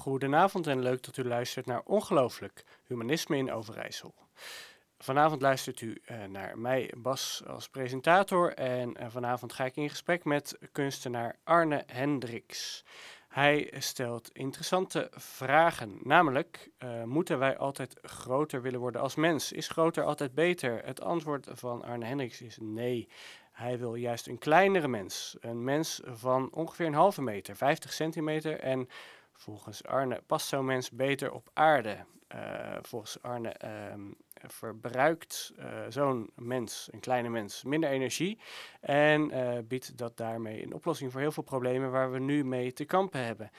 Goedenavond en leuk dat u luistert naar Ongelooflijk, Humanisme in Overijssel. Vanavond luistert u uh, naar mij, Bas, als presentator en uh, vanavond ga ik in gesprek met kunstenaar Arne Hendricks. Hij stelt interessante vragen, namelijk, uh, moeten wij altijd groter willen worden als mens? Is groter altijd beter? Het antwoord van Arne Hendricks is nee. Hij wil juist een kleinere mens. Een mens van ongeveer een halve meter, 50 centimeter. En volgens Arne past zo'n mens beter op aarde. Uh, volgens Arne uh, verbruikt uh, zo'n mens, een kleine mens, minder energie. En uh, biedt dat daarmee een oplossing voor heel veel problemen waar we nu mee te kampen hebben.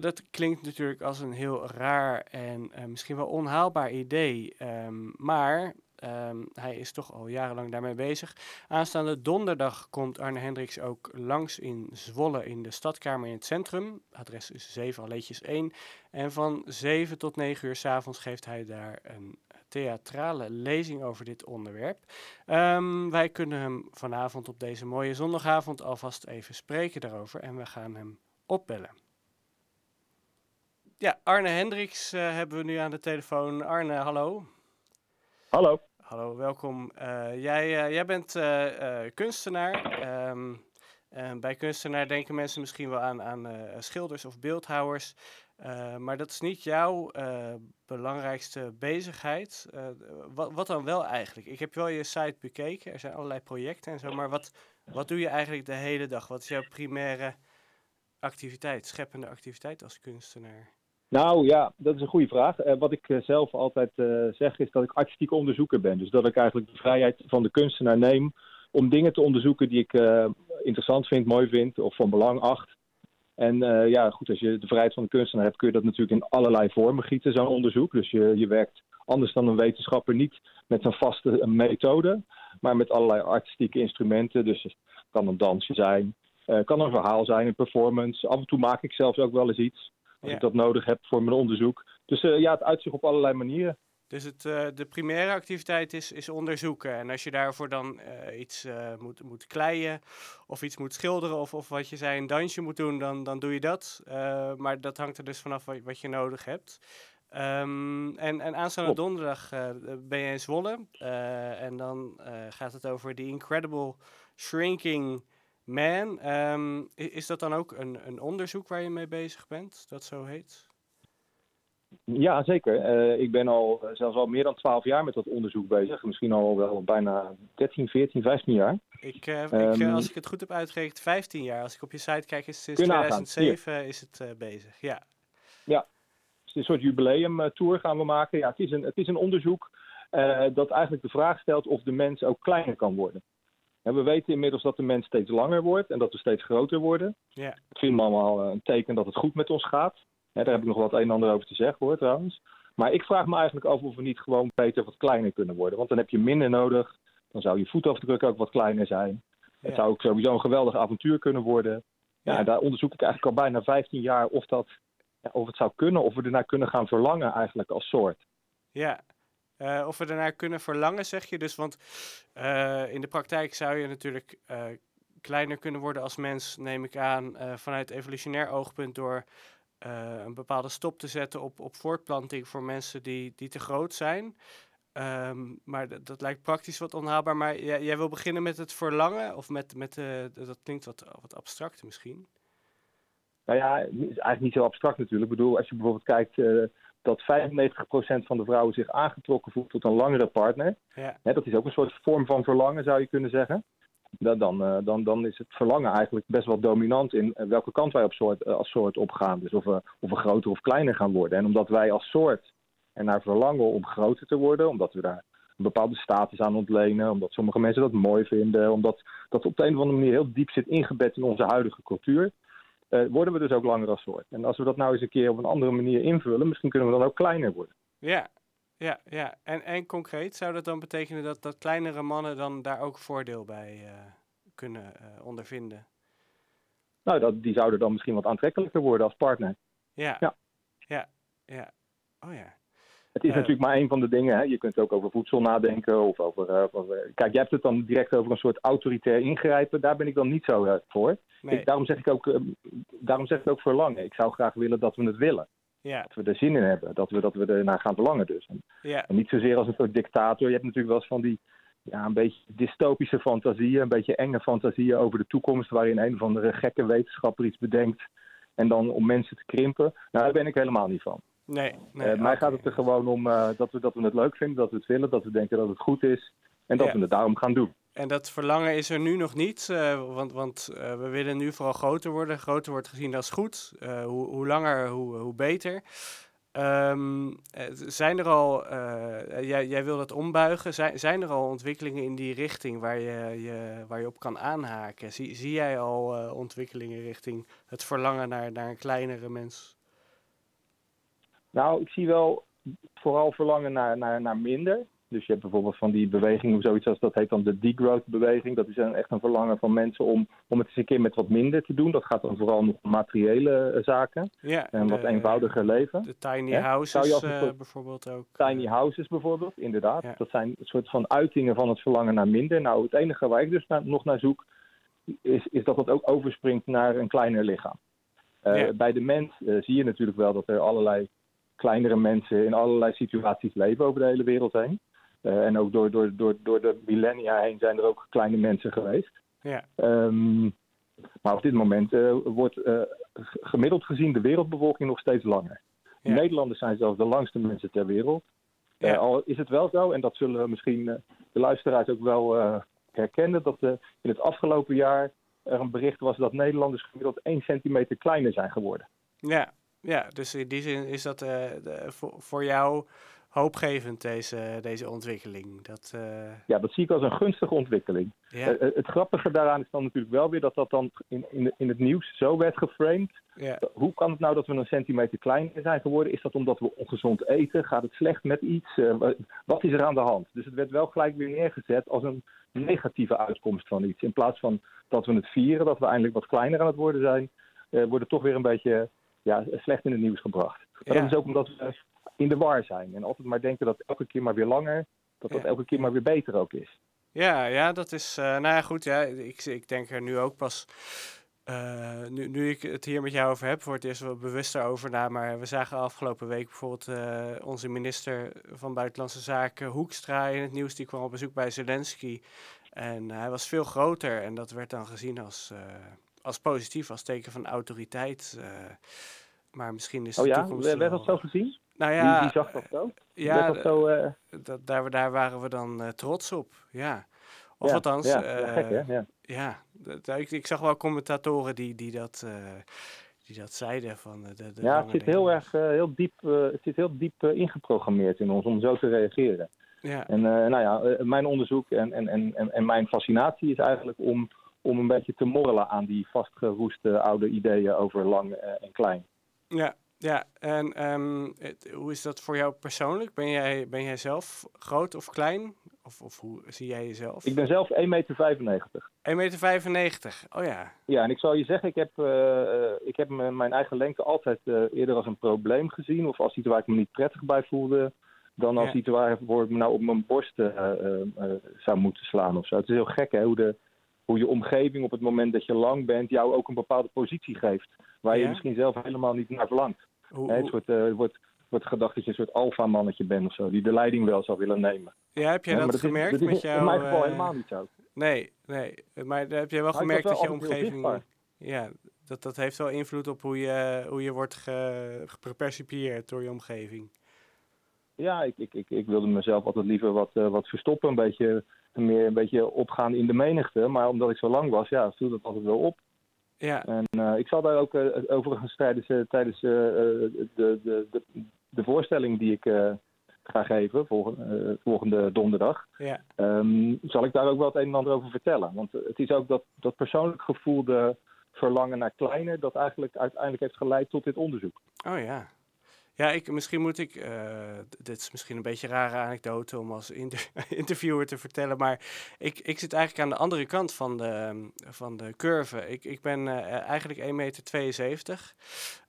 dat klinkt natuurlijk als een heel raar en misschien wel onhaalbaar idee. Um, maar Um, hij is toch al jarenlang daarmee bezig. Aanstaande donderdag komt Arne Hendricks ook langs in Zwolle in de stadkamer in het centrum. Adres is 7 Alleetjes 1. En van 7 tot 9 uur s avonds geeft hij daar een theatrale lezing over dit onderwerp. Um, wij kunnen hem vanavond op deze mooie zondagavond alvast even spreken daarover. En we gaan hem opbellen. Ja, Arne Hendricks uh, hebben we nu aan de telefoon. Arne, hallo. Hallo. Hallo, welkom. Uh, jij, uh, jij bent uh, kunstenaar. Um, bij kunstenaar denken mensen misschien wel aan, aan schilders of beeldhouwers. maar dat is niet jouw belangrijkste bezigheid. Wat, wat, dan wel eigenlijk? Ik heb wel je site bekeken. Er zijn allerlei projecten en zo. Maar wat, wat doe je eigenlijk de hele dag? Wat is jouw primaire activiteit, scheppende activiteit als kunstenaar? Nou ja, dat is een goede vraag. Uh, wat ik uh, zelf altijd uh, zeg is dat ik artistiek onderzoeker ben. Dus dat ik eigenlijk de vrijheid van de kunstenaar neem om dingen te onderzoeken die ik interessant vind, mooi vind of van belang acht. En ja, goed, als je de vrijheid van de kunstenaar hebt, kun je dat natuurlijk in allerlei vormen gieten, zo'n onderzoek. Dus je, je werkt anders dan een wetenschapper niet met een vaste methode, maar met allerlei artistieke instrumenten. Dus het kan een dansje zijn, kan een verhaal zijn, een performance. Af en toe maak ik zelfs ook wel eens iets als ja. ik dat nodig heb voor mijn onderzoek. Dus uh, ja, het uitzicht op allerlei manieren. Dus het, uh, de primaire activiteit is, is onderzoeken. En als je daarvoor dan uh, iets moet, moet kleien of iets moet schilderen of, of wat je zei, een dansje moet doen, dan, dan doe je dat. maar dat hangt er dus vanaf wat, wat je nodig hebt. Um, en, en aanstaande donderdag ben je in Zwolle. en dan gaat het over The Incredible Shrinking Man, um, is dat dan ook een, een onderzoek waar je mee bezig bent, dat zo heet? Ja, zeker. Uh, ik ben al uh, zelfs al meer dan 12 jaar met dat onderzoek bezig. Misschien al wel bijna 13, 14, 15 jaar. Ik, uh, um, ik, als ik het goed heb uitgerekend, 15 jaar. Als ik op je site kijk, is sinds 2007 is het bezig. Ja. Ja, dus een soort jubileumtour gaan we maken. Ja, het is een, het is een onderzoek dat eigenlijk de vraag stelt of de mens ook kleiner kan worden. En we weten inmiddels dat de mens steeds langer wordt en dat we steeds groter worden. Ja. Ik vind allemaal een teken dat het goed met ons gaat. daar heb ik nog wat een en ander over te zeggen hoor trouwens. Maar ik vraag me eigenlijk af of we niet gewoon beter wat kleiner kunnen worden. Want dan heb je minder nodig. Dan zou je voetafdruk ook wat kleiner zijn. Ja. Het zou ook sowieso een geweldig avontuur kunnen worden. Ja, ja. daar onderzoek ik eigenlijk al bijna 15 jaar of, dat, ja, of het zou kunnen. Of we ernaar kunnen gaan verlangen eigenlijk als soort. Ja, uh, of we daarnaar kunnen verlangen, zeg je. Dus, want uh, in de praktijk zou je natuurlijk uh, kleiner kunnen worden als mens, neem ik aan, vanuit evolutionair oogpunt door een bepaalde stop te zetten op, op voortplanting voor mensen die, die te groot zijn. Um, maar dat lijkt praktisch wat onhaalbaar. Maar jij, wil beginnen met het verlangen, of met, met dat klinkt wat, wat abstract misschien. Nou ja, eigenlijk niet zo abstract natuurlijk. Ik bedoel, als je bijvoorbeeld kijkt dat 95% van de vrouwen zich aangetrokken voelt tot een langere partner. Ja. dat is ook een soort vorm van verlangen, zou je kunnen zeggen. Dan, dan, eh, dan, dan is het verlangen eigenlijk best wel dominant in eh, welke kant wij op soort, eh, als soort opgaan. Dus of we, of we groter of kleiner gaan worden. En omdat wij als soort er naar verlangen om groter te worden, omdat we daar een bepaalde status aan ontlenen, omdat sommige mensen dat mooi vinden, omdat dat op de een of andere manier heel diep zit ingebed in onze huidige cultuur, worden we dus ook langer als soort. En als we dat nou eens een keer op een andere manier invullen, misschien kunnen we dan ook kleiner worden. Ja, ja, ja. En, en concreet zou dat dan betekenen dat, dat kleinere mannen dan daar ook voordeel bij uh, kunnen uh, ondervinden? Nou, dat, die zouden dan misschien wat aantrekkelijker worden als partner. Ja, ja, ja. ja. Oh ja. Het is natuurlijk maar een van de dingen. Hè. Je kunt ook over voedsel nadenken. Of over, over, kijk, jij hebt het dan direct over een soort autoritair ingrijpen. Daar ben ik dan niet zo voor. ik, daarom, zeg ik ook, ehm, daarom zeg ik ook verlangen. Ik zou graag willen dat we het willen. Ja. Dat we er zin in hebben. Dat we, dat we ernaar gaan verlangen dus. En, ja. en niet zozeer als een soort dictator. Je hebt natuurlijk wel eens van die ja, een beetje dystopische fantasieën, een beetje enge fantasieën over de toekomst, waarin een of andere gekke wetenschapper iets bedenkt en dan om mensen te krimpen. Nou, daar ben ik helemaal niet van. Nee, nee uh, mij gaat het er gewoon om uh, dat, we, dat we het leuk vinden, dat we het willen, dat we denken dat het goed is en dat Ja. we het daarom gaan doen. En dat verlangen is er nu nog niet, eh, want, want eh, we willen nu vooral groter worden. Groter wordt gezien als goed. Eh, hoe, hoe langer, hoe, hoe beter. Eh, zijn er al, eh, jij, jij wil dat ombuigen, zijn, zijn er al ontwikkelingen in die richting waar je, je, waar je op kan aanhaken? Zie, zie jij al eh, ontwikkelingen richting het verlangen naar, naar een kleinere mens? Nou, ik zie wel vooral verlangen naar, naar, naar minder. Dus je hebt bijvoorbeeld van die beweging, of zoiets als dat heet dan de degrowth-beweging. Dat is een, echt een verlangen van mensen om, om het eens een keer met wat minder te doen. Dat gaat dan vooral nog om materiële eh, zaken Ja, en wat de- eenvoudiger leven. De tiny houses je als eh, soort bijvoorbeeld ook. Tiny houses bijvoorbeeld, inderdaad. Ja. Dat zijn een soort van uitingen van het verlangen naar minder. Nou, het enige waar ik dus nog naar zoek, is, is dat het ook overspringt naar een kleiner lichaam. Eh, Ja. Bij de mens eh, zie je natuurlijk wel dat er allerlei kleinere mensen in allerlei situaties leven over de hele wereld heen. Eh, en ook door, door, door, door de millennia heen zijn er ook kleine mensen geweest. Ja, Ehm, maar op dit moment eh, wordt eh, gemiddeld gezien de wereldbevolking nog steeds langer. Ja. Nederlanders zijn zelfs de langste mensen ter wereld. Ja. Al is het wel zo, en dat zullen misschien de luisteraars ook wel herkennen, dat in het afgelopen jaar er een bericht was dat Nederlanders gemiddeld 1 centimeter kleiner zijn geworden. ja, ja, dus in die zin is dat eh, de- voor, voor jou hoopgevend, deze, deze ontwikkeling. Dat, eh, Ja, dat zie ik als een gunstige ontwikkeling. ja, Eh, het grappige daaraan is dan natuurlijk wel weer dat dat dan in, in, de- in het nieuws zo werd geframed. ja, Hoe kan het nou dat we een centimeter kleiner zijn geworden? Is dat omdat we ongezond eten? Gaat het slecht met iets? Wa- wat is er aan de hand? Dus het werd wel gelijk weer neergezet als een negatieve uitkomst van iets. In plaats van dat we het vieren, dat we eindelijk wat kleiner aan het worden zijn, wordt het toch weer een beetje ja, slecht in het nieuws gebracht. Maar Ja. dat is ook omdat we in de war zijn. En altijd maar denken dat elke keer maar weer langer, dat dat Ja. elke keer maar weer beter ook is. ja, ja, dat is, eh, nou ja, goed, ja, ik, ik denk er nu ook pas, eh, nu, nu ik het hier met jou over heb, wordt eerst wat bewuster over na, maar we zagen afgelopen week bijvoorbeeld eh, onze minister van Buitenlandse Zaken, Hoekstra, in het nieuws, die kwam op bezoek bij Zelensky. En hij was veel groter en dat werd dan gezien als, als positief, als teken van autoriteit. eh, maar misschien is de Oh ja, toekomst werd dat zo gezien? Nou Wie, ja, wie zag dat zo? ja, dat zo eh, dat, daar, daar waren we dan eh, trots op, ja. Of ja, althans, ja, eh, ja, gek hè? Ja. ja, dat- ik, ik zag wel commentatoren die, die, dat, eh, die dat zeiden. Van, eh, de, de Ja, het zit heel erg eh, heel diep, eh, het zit heel diep eh, ingeprogrammeerd in ons om zo te reageren. Ja, En eh, nou ja, eh, mijn onderzoek en, en, en, en mijn fascinatie is eigenlijk om, om een beetje te morrelen aan die vastgeroeste oude ideeën over lang eh, en klein. ja, ja. En ehm, het- hoe is dat voor jou persoonlijk? Ben jij, ben jij zelf groot of klein? Of, of hoe zie jij jezelf? Ik ben zelf 1,95 meter. 1,95 meter. Oh ja. Ja, en ik zal je zeggen, ik heb, eh, eh, ik heb mijn eigen lengte altijd eerder als een probleem gezien. Of als iets waar ik me niet prettig bij voelde. Dan als Ja. iets waarvoor ik me nou op mijn borst zou moeten slaan of zo. Het is heel gek hè, hoe, de, hoe je omgeving op het moment dat je lang bent jou ook een bepaalde positie geeft. Waar je misschien zelf helemaal niet naar verlangt. Hoe, het wordt, eh, wordt, wordt gedacht dat je een soort alfa-mannetje bent of zo. Die de leiding wel zou willen nemen. ja, heb jij dat, gemerkt is, dat is met jou? in mijn geval eh, helemaal niet zo. Nee, nee. Maar heb jij wel Maar gemerkt dat je omgeving... Ja, dat, dat heeft wel invloed op hoe je, hoe je wordt ge, gepercipieerd door je omgeving. Ja, ik, ik, ik, ik wilde mezelf altijd liever wat, eh, wat verstoppen. Een beetje, meer een beetje opgaan in de menigte. Maar omdat ik zo lang was, ja, viel dat altijd wel op. Ja, En eh, ik zal daar ook eh, overigens tijdens, tijdens de, de, de, de voorstelling die ik ga geven, volgende, volgende donderdag, ja, ehm, zal ik daar ook wel het een en ander over vertellen. Want het is ook dat, dat persoonlijk gevoelde verlangen naar kleiner, dat eigenlijk uiteindelijk heeft geleid tot dit onderzoek. oh ja. Ja, ik, misschien moet ik, eh, dit is misschien een beetje een rare anekdote om als inter- interviewer te vertellen, maar ik, ik zit eigenlijk aan de andere kant van de, van de curve. Ik, ik ben eh, eigenlijk 1,72 meter.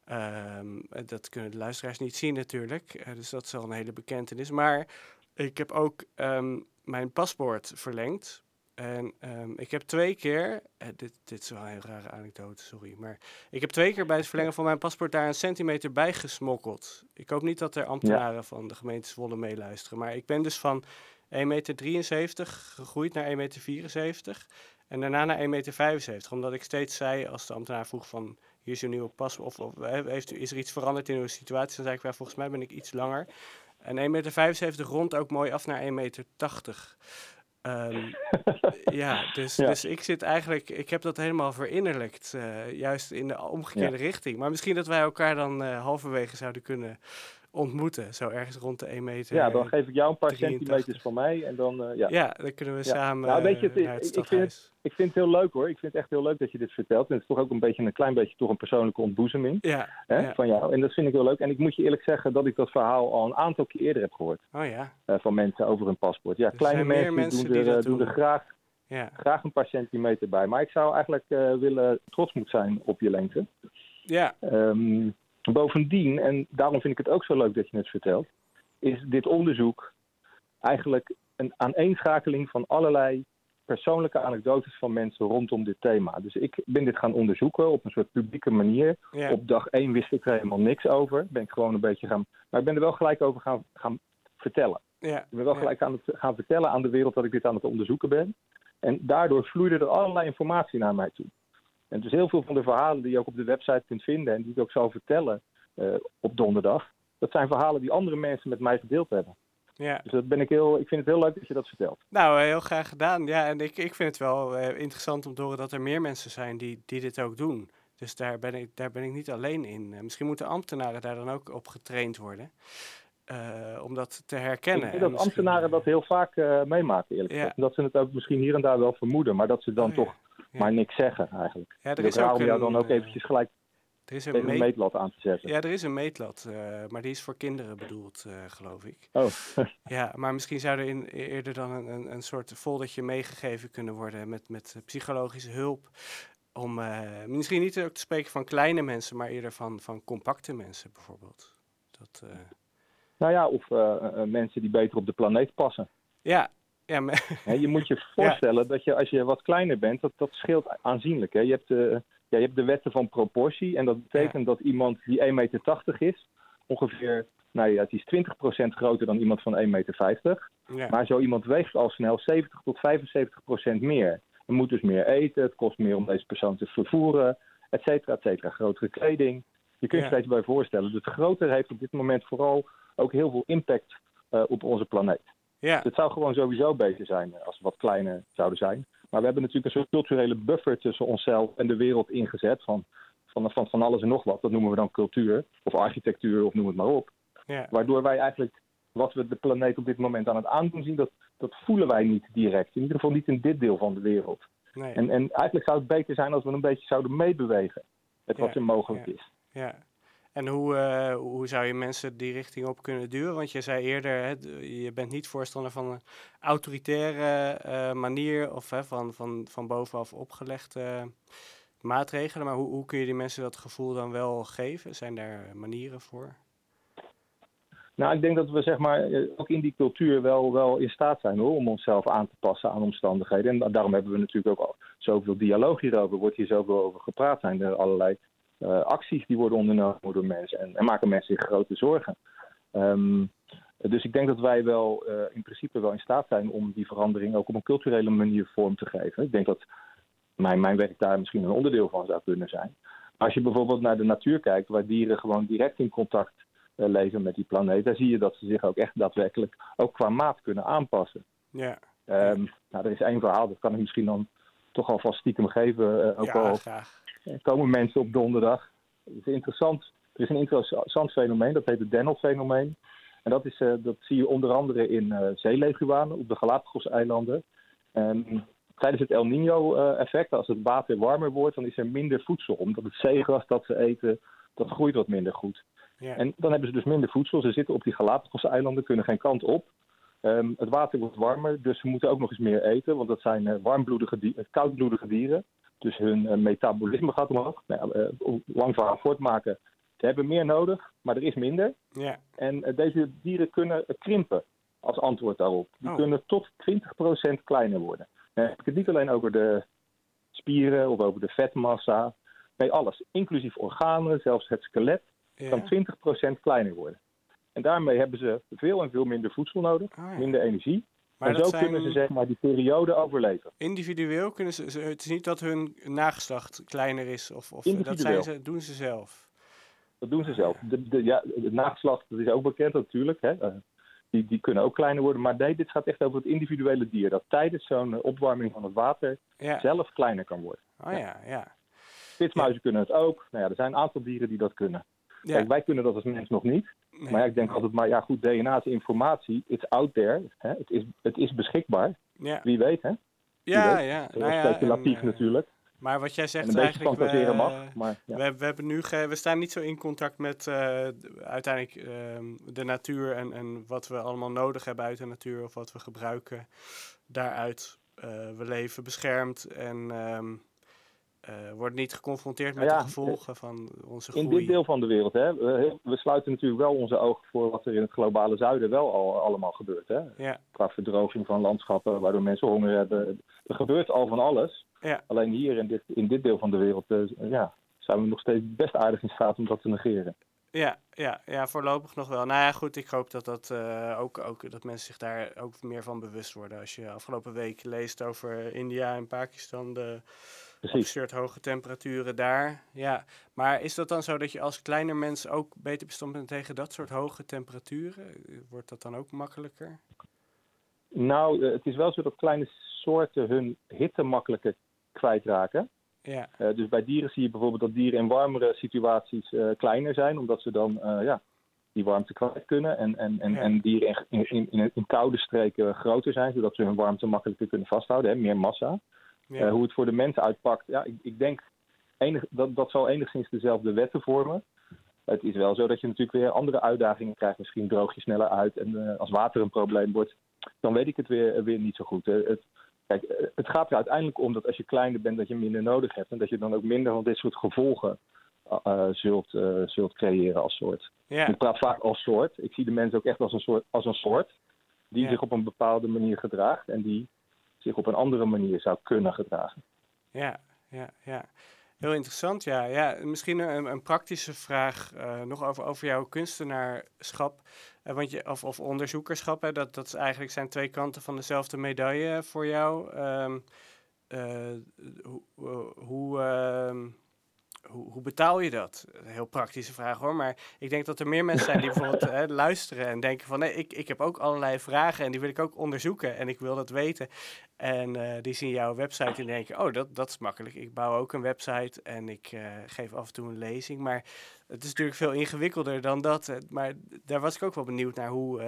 Ehm, dat kunnen de luisteraars niet zien natuurlijk, eh, dus dat is al een hele bekentenis. Maar ik heb ook ehm, mijn paspoort verlengd. En ehm, ik heb twee keer, eh, dit, dit is wel een rare anekdote, sorry, maar ik heb twee keer bij het verlengen van mijn paspoort daar een centimeter bij gesmokkeld. Ik hoop niet dat er ambtenaren van de gemeente Zwolle meeluisteren, maar ik ben dus van 1,73 meter gegroeid naar 1,74 meter en daarna naar 1,75 meter, omdat ik steeds zei als de ambtenaar vroeg van hier is uw nieuwe paspoort, of, of heeft, is er iets veranderd in uw situatie, dan zei ik, wel, volgens mij ben ik iets langer. En 1,75 meter rond ook mooi af naar 1,80 meter. Um, ja, dus, dus ik zit eigenlijk, ik heb dat helemaal verinnerlijkt, uh, juist in de omgekeerde richting. Maar misschien dat wij elkaar dan uh, halverwege zouden kunnen ontmoeten. Zo ergens rond de 1 meter. Ja, dan geef ik jou een paar centimeters van mij en dan... Uh, ja. ja, dan kunnen we samen nou, weet je, het, ik, ik, vind het, ik vind het heel leuk hoor. Ik vind het echt heel leuk dat je dit vertelt. En het is toch ook een beetje een klein beetje toch een persoonlijke ontboezeming ja, hè, ja. van jou. En dat vind ik heel leuk. En ik moet je eerlijk zeggen dat ik dat verhaal al een aantal keer eerder heb gehoord. Oh ja. Uh, van mensen over hun paspoort. Ja, kleine mensen, mensen doen, die er, dat doen doen. er graag, Ja. graag een paar centimeter bij. Maar ik zou eigenlijk uh, willen trots moeten zijn op je lengte. Ja. Um, Bovendien, en daarom vind ik het ook zo leuk dat je het vertelt, is dit onderzoek eigenlijk een aaneenschakeling van allerlei persoonlijke anekdotes van mensen rondom dit thema. Dus ik ben dit gaan onderzoeken op een soort publieke manier. Ja. Op dag één wist ik er helemaal niks over. Ben ik gewoon een beetje gaan. Maar ik ben er wel gelijk over gaan, gaan vertellen. Ja. Ik ben wel Ja. gelijk aan het gaan vertellen aan de wereld dat ik dit aan het onderzoeken ben. En daardoor vloeide er allerlei informatie naar mij toe. En dus heel veel van de verhalen die je ook op de website kunt vinden en die ik ook zal vertellen uh, op donderdag, dat zijn verhalen die andere mensen met mij gedeeld hebben. Ja. Dus dat ben ik, heel, ik vind het heel leuk dat je dat vertelt. Nou, heel graag gedaan. Ja, en ik, ik vind het wel uh, interessant om te horen dat er meer mensen zijn die, die dit ook doen. Dus daar ben ik, daar ben ik niet alleen in. Uh, misschien moeten ambtenaren daar dan ook op getraind worden. Uh, om dat te herkennen. Ik denk dat ambtenaren dat heel vaak meemaken, eerlijk gezegd. Ja. Dat ze het ook misschien hier en daar wel vermoeden, maar dat ze dan oh, toch ja. maar niks zeggen eigenlijk. Ja, er dus is ook om jou een, dan ook eventjes gelijk er is een, meetlat aan te zetten. Ja, er is een meetlat, uh, maar die is voor kinderen bedoeld, uh, geloof ik. Oh. ja, maar misschien zou er in, eerder dan een, een, een soort foldertje meegegeven kunnen worden met, met psychologische hulp. Om uh, misschien niet ook te spreken van kleine mensen, maar eerder van, van compacte mensen bijvoorbeeld. Dat. Nou ja, of mensen die beter op de planeet passen. Ja. Ja maar... He, je moet je voorstellen ja. dat je als je wat kleiner bent, dat, dat scheelt aanzienlijk. Hè? Je, hebt, uh, ja, je hebt de wetten van proportie en dat betekent ja. dat iemand die 1,80 meter is, ongeveer, nou ja, het is 20% groter dan iemand van 1,50 meter. Maar zo iemand weegt al snel 70 tot 75% meer. Je moet dus meer eten, het kost meer om deze persoon te vervoeren, et cetera, et cetera. Grotere kleding. Je kunt je steeds bij voorstellen. Dus groter heeft op dit moment vooral ook heel veel impact uh, op onze planeet. Ja. Het zou gewoon sowieso beter zijn als we wat kleiner zouden zijn. Maar we hebben natuurlijk een soort culturele buffer tussen onszelf en de wereld ingezet. Van, van, van, van alles en nog wat. Dat noemen we dan cultuur. Of architectuur, of noem het maar op. Ja. Waardoor wij eigenlijk wat we de planeet op dit moment aan het aandoen zien, dat, dat voelen wij niet direct. In ieder geval niet in dit deel van de wereld. Nee. En, en eigenlijk zou het beter zijn als we een beetje zouden meebewegen. Met wat Ja, er mogelijk ja. is. Ja. En hoe, eh, hoe zou je mensen die richting op kunnen duwen? Want je zei eerder, hè, je bent niet voorstander van een autoritaire eh, manier of hè, van, van, van bovenaf opgelegde maatregelen. Maar hoe, hoe kun je die mensen dat gevoel dan wel geven? Zijn daar manieren voor? Nou, ik denk dat we zeg maar eh, ook in die cultuur wel, wel in staat zijn hoor, om onszelf aan te passen aan omstandigheden. En da- daarom hebben we natuurlijk ook zoveel dialoog hierover. Wordt hier zoveel over gepraat. Zijn er allerlei acties die worden ondernomen door mensen. En, en maken mensen zich grote zorgen. Ehm, dus ik denk dat wij wel eh, in principe wel in staat zijn om die verandering ook op een culturele manier vorm te geven. Ik denk dat mijn, mijn werk daar misschien een onderdeel van zou kunnen zijn. Maar als je bijvoorbeeld naar de natuur kijkt, waar dieren gewoon direct in contact eh, leven met die planeet, dan zie je dat ze zich ook echt daadwerkelijk ook qua maat kunnen aanpassen. Ja, Ehm, nou, er is één verhaal, dat kan ik misschien dan toch alvast stiekem geven. eh, ook ja al graag. Komen mensen op donderdag. Het is interessant. Er is een interessant fenomeen, dat heet het Dennel-fenomeen. En dat, is, eh, dat zie je onder andere in eh zeeleguanen op de Galapagos-eilanden. En tijdens het El Nino-effect, als het water warmer wordt, dan is er minder voedsel. Omdat het zeegras dat ze eten, dat groeit wat minder goed. Ja. En dan hebben ze dus minder voedsel. Ze zitten op die Galapagos-eilanden, kunnen geen kant op. Ehm, het water wordt warmer, dus ze moeten ook nog eens meer eten. Want dat zijn eh, warmbloedige di- koudbloedige dieren. Dus hun eh, metabolisme gaat omhoog. Nou, eh, om lang verhaal voortmaken. Ze hebben meer nodig, maar er is minder. ja, En eh, deze dieren kunnen krimpen als antwoord daarop. Die Oh. kunnen tot 20% kleiner worden. Dan heb ik het niet alleen over de spieren of over de vetmassa. Nee, alles. Inclusief organen, zelfs het skelet, kan 20% kleiner worden. En daarmee hebben ze veel en veel minder voedsel nodig, ja. minder energie. Maar en zo zijn kunnen ze zeg maar die periode overleven. individueel kunnen ze, Het is niet dat hun nageslacht kleiner is. Of, of dat zijn ze, doen ze zelf. Dat doen ze zelf. De, de, ja, het nageslacht, dat is ook bekend natuurlijk. Hè? eh, die, die kunnen ook kleiner worden. Maar nee, dit gaat echt over het individuele dier. Dat tijdens zo'n opwarming van het water Ja. zelf kleiner kan worden. Oh ja, ja. Spitsmuizen kunnen het ook. Nou ja, er zijn een aantal dieren die dat kunnen. Kijk, wij kunnen dat als mens nog niet. Nee. Maar ja, ik denk altijd, maar ja goed, DNA is informatie. It's out there. Hè? Het, is, het is beschikbaar. Ja, Wie weet, hè? ja, weet. ja. Dat is Nou ja, speculatief en, eh, natuurlijk. Maar wat jij zegt eigenlijk... we- mag. Maar ja. We, we, hebben nu ge- we staan niet zo in contact met eh, uiteindelijk ehm, de natuur en, en wat we allemaal nodig hebben uit de natuur of wat we gebruiken daaruit. Eh, we leven beschermd en ehm, eh, worden niet geconfronteerd met ja, de gevolgen van onze In groei. dit deel van de wereld, hè, we, we sluiten natuurlijk wel onze ogen voor wat er in het globale zuiden wel al allemaal gebeurt. Hè? Ja, Qua verdroging van landschappen, waardoor mensen honger hebben. Er gebeurt al van alles. ja, Alleen hier in dit, in dit deel van de wereld eh, ja, zijn we nog steeds best aardig in staat om dat te negeren. ja, ja, ja, voorlopig nog wel. Nou ja, goed, ik hoop dat, dat, eh, ook, ook, dat mensen zich daar ook meer van bewust worden. Als je afgelopen week leest over India en Pakistan, de Precies. absurd hoge temperaturen daar. Ja, maar is dat dan zo dat je als kleiner mens ook beter bestand bent tegen dat soort hoge temperaturen? Wordt dat dan ook makkelijker? Nou, eh, het is wel zo dat kleine soorten hun hitte makkelijker kwijtraken. Ja, Eh, dus bij dieren zie je bijvoorbeeld dat dieren in warmere situaties eh, kleiner zijn, omdat ze dan ja, die warmte kwijt kunnen. En, en, en, Ja. en dieren in, in, in, in koude streken groter zijn, zodat ze hun warmte makkelijker kunnen vasthouden, hè, meer massa. Ja, Eh, hoe het voor de mensen uitpakt, ja, ik, ik denk enig, dat dat zal enigszins dezelfde wetten vormen. Het is wel zo dat je natuurlijk weer andere uitdagingen krijgt. Misschien droog je sneller uit en eh, als water een probleem wordt, dan weet ik het weer, weer niet zo goed. hè. Het, kijk, eh, het gaat er uiteindelijk om dat als je kleiner bent, dat je minder nodig hebt. En dat je dan ook minder van dit soort gevolgen eh, eh, zult, eh, zult creëren als soort. ja, Ik praat vaak als soort. Ik zie de mensen ook echt als een soort, als een soort die Ja. zich op een bepaalde manier gedraagt en die zich op een andere manier zou kunnen gedragen. ja, ja, ja. Heel interessant, ja. ja misschien een, een praktische vraag eh, nog over, over jouw kunstenaarschap. Eh, want je, of, of onderzoekerschap, hè, dat, dat eigenlijk zijn twee kanten van dezelfde medaille voor jou. Ehm, eh, hoe, hoe, ehm, hoe, hoe betaal je dat? Een heel praktische vraag hoor, maar ik denk dat er meer mensen zijn die bijvoorbeeld hè, luisteren en denken van nee, ik, ik heb ook allerlei vragen en die wil ik ook onderzoeken en ik wil dat weten. En eh, die zien jouw website en denken, oh dat, dat is makkelijk. Ik bouw ook een website en ik eh, geef af en toe een lezing, maar het is natuurlijk veel ingewikkelder dan dat. Eh, Maar daar was ik ook wel benieuwd naar hoe,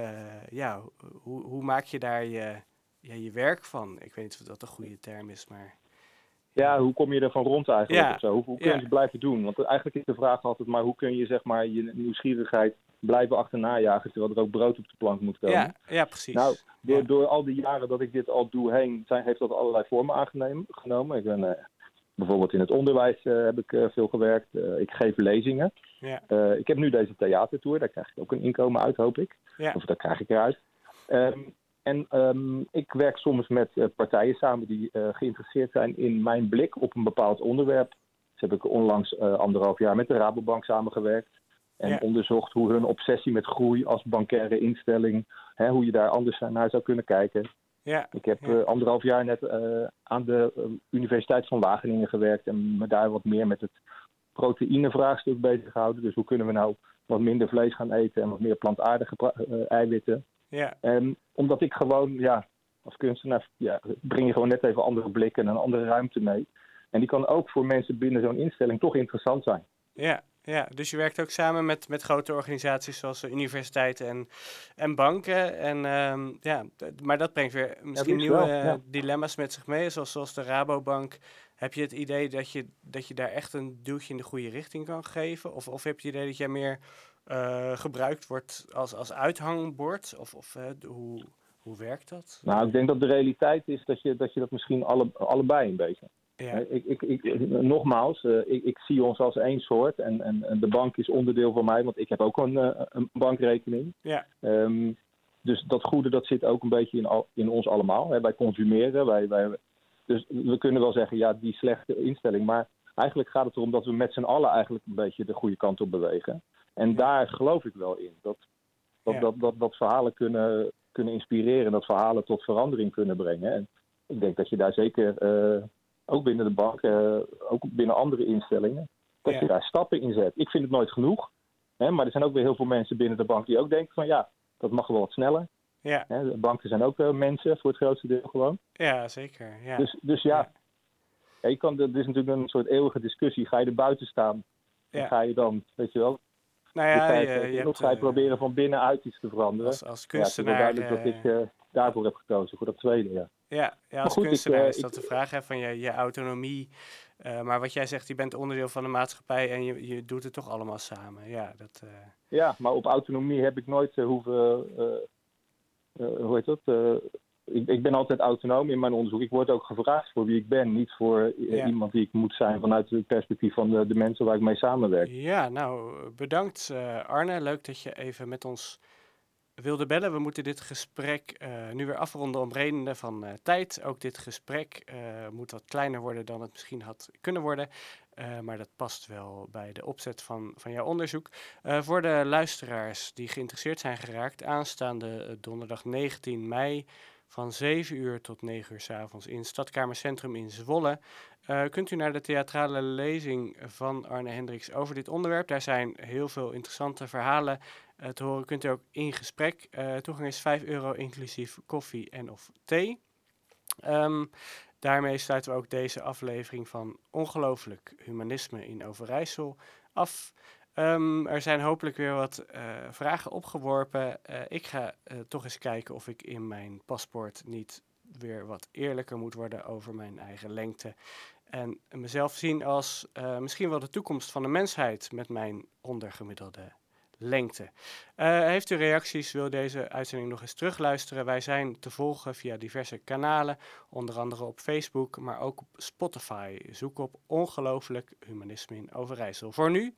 ja, hoe, hoe maak je daar je, ja, je werk van? Ik weet niet of dat een goede term is, maar... Ja, hoe kom je er van rond eigenlijk? Ja, Of zo? Hoe, hoe kun ja. je het blijven doen? Want eigenlijk is de vraag altijd maar hoe kun je zeg maar je nieuwsgierigheid blijven achterna jagen terwijl er ook brood op de plank moet komen. Ja, ja, precies. Nou, door, Ja. door al die jaren dat ik dit al doe heen, zijn, heeft dat allerlei vormen aangenomen. Ik ben eh, bijvoorbeeld in het onderwijs eh, heb ik eh, veel gewerkt. Ik geef lezingen. ja, ik heb nu deze theatertour, daar krijg ik ook een inkomen uit, hoop ik. ja, Of daar krijg ik eruit. Ehm, en ehm, ik werk soms met eh, partijen samen die eh, geïnteresseerd zijn in mijn blik op een bepaald onderwerp. Dus heb ik onlangs eh, anderhalf jaar met de Rabobank samengewerkt. En Ja. onderzocht hoe hun obsessie met groei als bankaire instelling, hè, hoe je daar anders naar zou kunnen kijken. ja, Ik heb Ja. anderhalf jaar net aan de Universiteit van Wageningen gewerkt en me daar wat meer met het proteïnevraagstuk bezig gehouden. Dus hoe kunnen we nou wat minder vlees gaan eten en wat meer plantaardige eiwitten. Ja, En omdat ik gewoon, ja, als kunstenaar ja, breng je gewoon net even andere blikken en een andere ruimte mee. En die kan ook voor mensen binnen zo'n instelling toch interessant zijn. ja, ja. Dus je werkt ook samen met, met grote organisaties zoals de universiteiten en, en banken. En, ehm, ja, maar dat brengt weer misschien nieuwe wel, eh, ja. dilemma's met zich mee, zoals, zoals de Rabobank. Heb je het idee dat je, dat je daar echt een duwtje in de goede richting kan geven? Of, of heb je het idee dat jij meer eh, gebruikt wordt als, als uithangbord? Of, of hoe, hoe werkt dat? Nou, ik denk dat de realiteit is dat je dat, je dat misschien alle, allebei een beetje. Ja, Eh, Ik, ik, ik, nogmaals, eh, ik, ik zie ons als één soort en, en, en de bank is onderdeel van mij, want ik heb ook een, een bankrekening. ja, Ehm, dus dat goede dat zit ook een beetje in, al, in ons allemaal. Hè. Wij consumeren, wij, wij Dus we kunnen wel zeggen, ja, die slechte instelling. Maar eigenlijk gaat het erom dat we met z'n allen eigenlijk een beetje de goede kant op bewegen. En daar geloof ik wel in. Dat, dat, dat, dat, dat verhalen kunnen, kunnen inspireren, dat verhalen tot verandering kunnen brengen. En ik denk dat je daar zeker, uh, ook binnen de bank, uh, ook binnen andere instellingen, dat je daar stappen in zet. Ik vind het nooit genoeg. Hè, maar er zijn ook weer heel veel mensen binnen de bank die ook denken van ja, dat mag wel wat sneller. Ja. Hè, de banken zijn ook uh, mensen voor het grootste deel gewoon. Ja, zeker. Ja. Dus, dus ja, ja. je kan, is natuurlijk een soort eeuwige discussie. Ga je er buiten staan? En ga je dan, weet je wel, nou ja, je, je, je ga je proberen van binnenuit iets te veranderen. Als, als kunstenaar... Ja, het is duidelijk dat ik uh, daarvoor heb gekozen, voor dat tweede, ja. Ja, ja als goed, kunstenaar ik, is dat de vraag hè, van je, je autonomie. Uh, maar wat jij zegt, je bent onderdeel van de maatschappij en je, je doet het toch allemaal samen. Ja, dat, uh... ja maar op autonomie heb ik nooit hoeven... hoe heet dat? Ik, ik, ben altijd autonoom in mijn onderzoek. Ik word ook gevraagd voor wie ik ben, niet voor iemand die ik moet zijn vanuit het perspectief van de, de, mensen waar ik mee samenwerk. Ja, nou bedankt uh, Arne. Leuk dat je even met ons wilde bellen. We moeten dit gesprek uh, nu weer afronden om redenen van uh, tijd. Ook dit gesprek moet wat kleiner worden dan het misschien had kunnen worden. maar dat past wel bij de opzet van, van jouw onderzoek. voor de luisteraars die geïnteresseerd zijn geraakt, aanstaande donderdag 19 mei van 7 uur tot 9 uur s avonds in Stadkamercentrum in Zwolle. Uh, kunt u naar de theatrale lezing van Arne Hendricks over dit onderwerp. Daar zijn heel veel interessante verhalen uh, te horen. Kunt u ook in gesprek. Uh, toegang is 5 euro inclusief koffie en of thee. Um, daarmee sluiten we ook deze aflevering van Ongelooflijk Humanisme in Overijssel af. Um, er zijn hopelijk weer wat uh, vragen opgeworpen. Uh, ik ga uh, toch eens kijken of ik in mijn paspoort niet weer wat eerlijker moet worden over mijn eigen lengte. En mezelf zien als misschien wel de toekomst van de mensheid met mijn ondergemiddelde lengte. heeft u reacties? Wil deze uitzending nog eens terugluisteren? Wij zijn te volgen via diverse kanalen, onder andere op Facebook, maar ook op Spotify. Zoek op Ongelooflijk Humanisme in Overijssel. Voor nu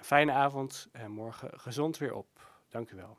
fijne avond en morgen gezond weer op. Dank u wel.